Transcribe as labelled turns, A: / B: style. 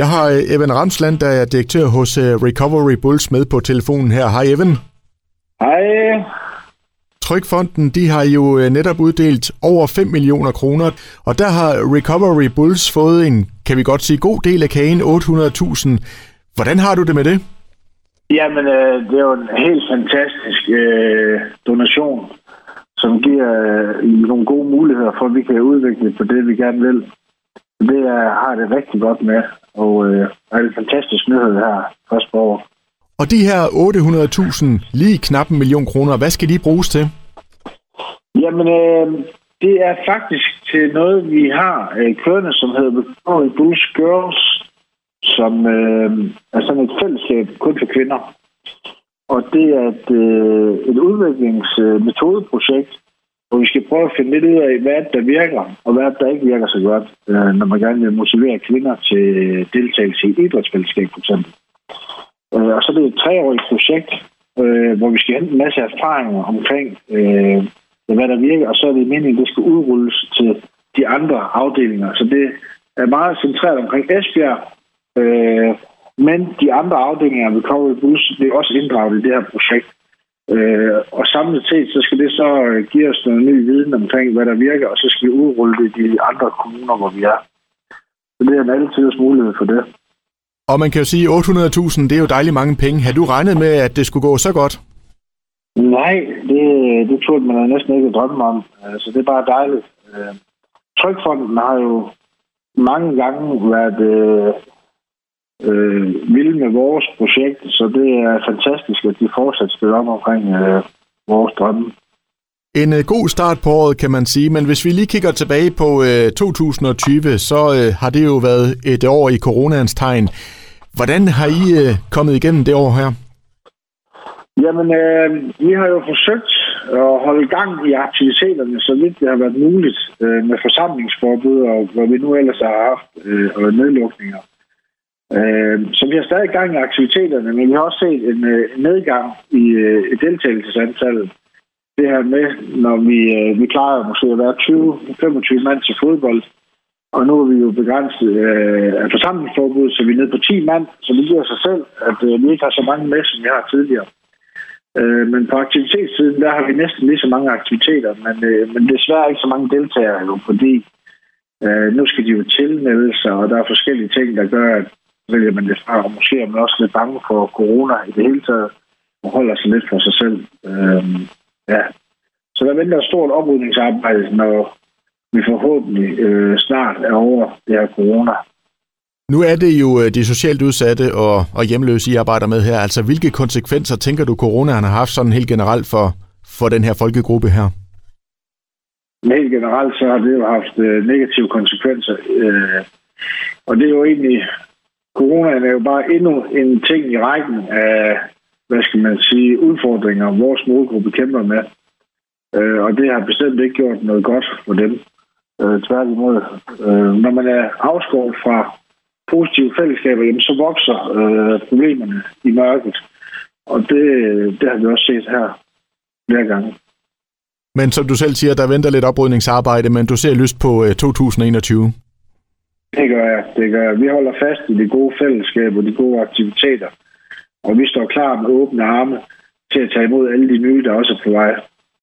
A: Jeg har øh, Evan Ramsland, der er direktør hos øh, Recovery Bulls med på telefonen her. Hej Evan.
B: Hej.
A: Trykfonden de har jo øh, netop uddelt over 5 millioner kroner, og der har Recovery Bulls fået en, kan vi godt sige, god del af kagen, 800.000. Hvordan har du det med det?
B: Jamen, øh, det er jo en helt fantastisk øh, donation, som giver øh, nogle gode muligheder for, at vi kan udvikle på det, vi gerne vil. Det er, har det rigtig godt med, og øh, er det fantastisk nyhed her først på år.
A: Og de her 800.000, lige knap en million kroner, hvad skal de bruges til?
B: Jamen, øh, det er faktisk til noget, vi har øh, kørende, som hedder Victoria Bulls Girls, som øh, er sådan et fællesskab kun for kvinder. Og det er et, øh, et udviklingsmetodeprojekt, og vi skal prøve at finde lidt ud af, hvad der virker, og hvad der ikke virker så godt, øh, når man gerne vil motivere kvinder til deltagelse i idrætsfællesskab, for eksempel. Øh, og så er det et treårigt projekt, øh, hvor vi skal hente en masse erfaringer omkring, hvad der virker, og så er det meningen, at det skal udrulles til de andre afdelinger. Så det er meget centreret omkring Esbjerg, men de andre afdelinger vi kommer i Bus bliver også inddraget i det her projekt. Øh, og samlet set, så skal det så øh, give os noget ny viden omkring, hvad der virker, og så skal vi udrulle det i de andre kommuner, hvor vi er. Så det er en altid mulighed for det.
A: Og man kan jo sige, at 800.000, det er jo dejligt mange penge. Har du regnet med, at det skulle gå så godt?
B: Nej, det, det turde man næsten ikke drømme om. Altså, det er bare dejligt. Øh, Trykfonden har jo mange gange været øh, øh, vilde med vores projekt, så det er fantastisk, at de fortsat stiller op omkring øh, vores drømme.
A: En øh, god start på året, kan man sige, men hvis vi lige kigger tilbage på øh, 2020, så øh, har det jo været et år i coronaens tegn. Hvordan har I øh, kommet igennem det år her?
B: Jamen, øh, vi har jo forsøgt at holde gang i aktiviteterne, så vidt det har været muligt øh, med forsamlingsforbud, og hvor vi nu ellers har haft øh, og nedlukninger. Øh, Øhm, så vi har stadig gang i aktiviteterne, men vi har også set en, øh, en nedgang øh, i deltagelsesantallet. Det her med, når vi, øh, vi klarer måske at være 20-25 mand til fodbold, og nu er vi jo begrænset øh, af forsamlingsforbud, så vi er nede på 10 mand, så det giver sig selv, at øh, vi ikke har så mange med, som vi har tidligere. Øh, men på aktivitetssiden, der har vi næsten lige så mange aktiviteter, men, øh, men desværre ikke så mange deltagere jo, fordi øh, nu skal de jo tilmelde sig, og der er forskellige ting, der gør, at vælger man det fra, og måske er man også lidt bange for corona i det hele taget, og holder sig lidt for sig selv. Øh, ja. Så der venter et stort oprydningsarbejde, når vi forhåbentlig øh, snart er over det her corona.
A: Nu er det jo øh, de socialt udsatte og, og hjemløse, I arbejder med her. Altså, hvilke konsekvenser tænker du, coronaen har haft sådan helt generelt for, for den her folkegruppe her?
B: Helt generelt så har det jo haft øh, negative konsekvenser. Øh, og det er jo egentlig, coronaen er jo bare endnu en ting i rækken af, hvad skal man sige, udfordringer, vores målgruppe kæmper med. Øh, og det har bestemt ikke gjort noget godt for dem. Øh, tværtimod. Øh, når man er afskåret fra positive fællesskaber, jamen, så vokser øh, problemerne i mørket. Og det, det har vi også set her flere gange.
A: Men som du selv siger, der venter lidt oprydningsarbejde, men du ser lyst på øh, 2021.
B: Det gør jeg. Det gør jeg. Vi holder fast i de gode fællesskaber og de gode aktiviteter. Og vi står klar med åbne arme til at tage imod alle de nye, der også er på vej.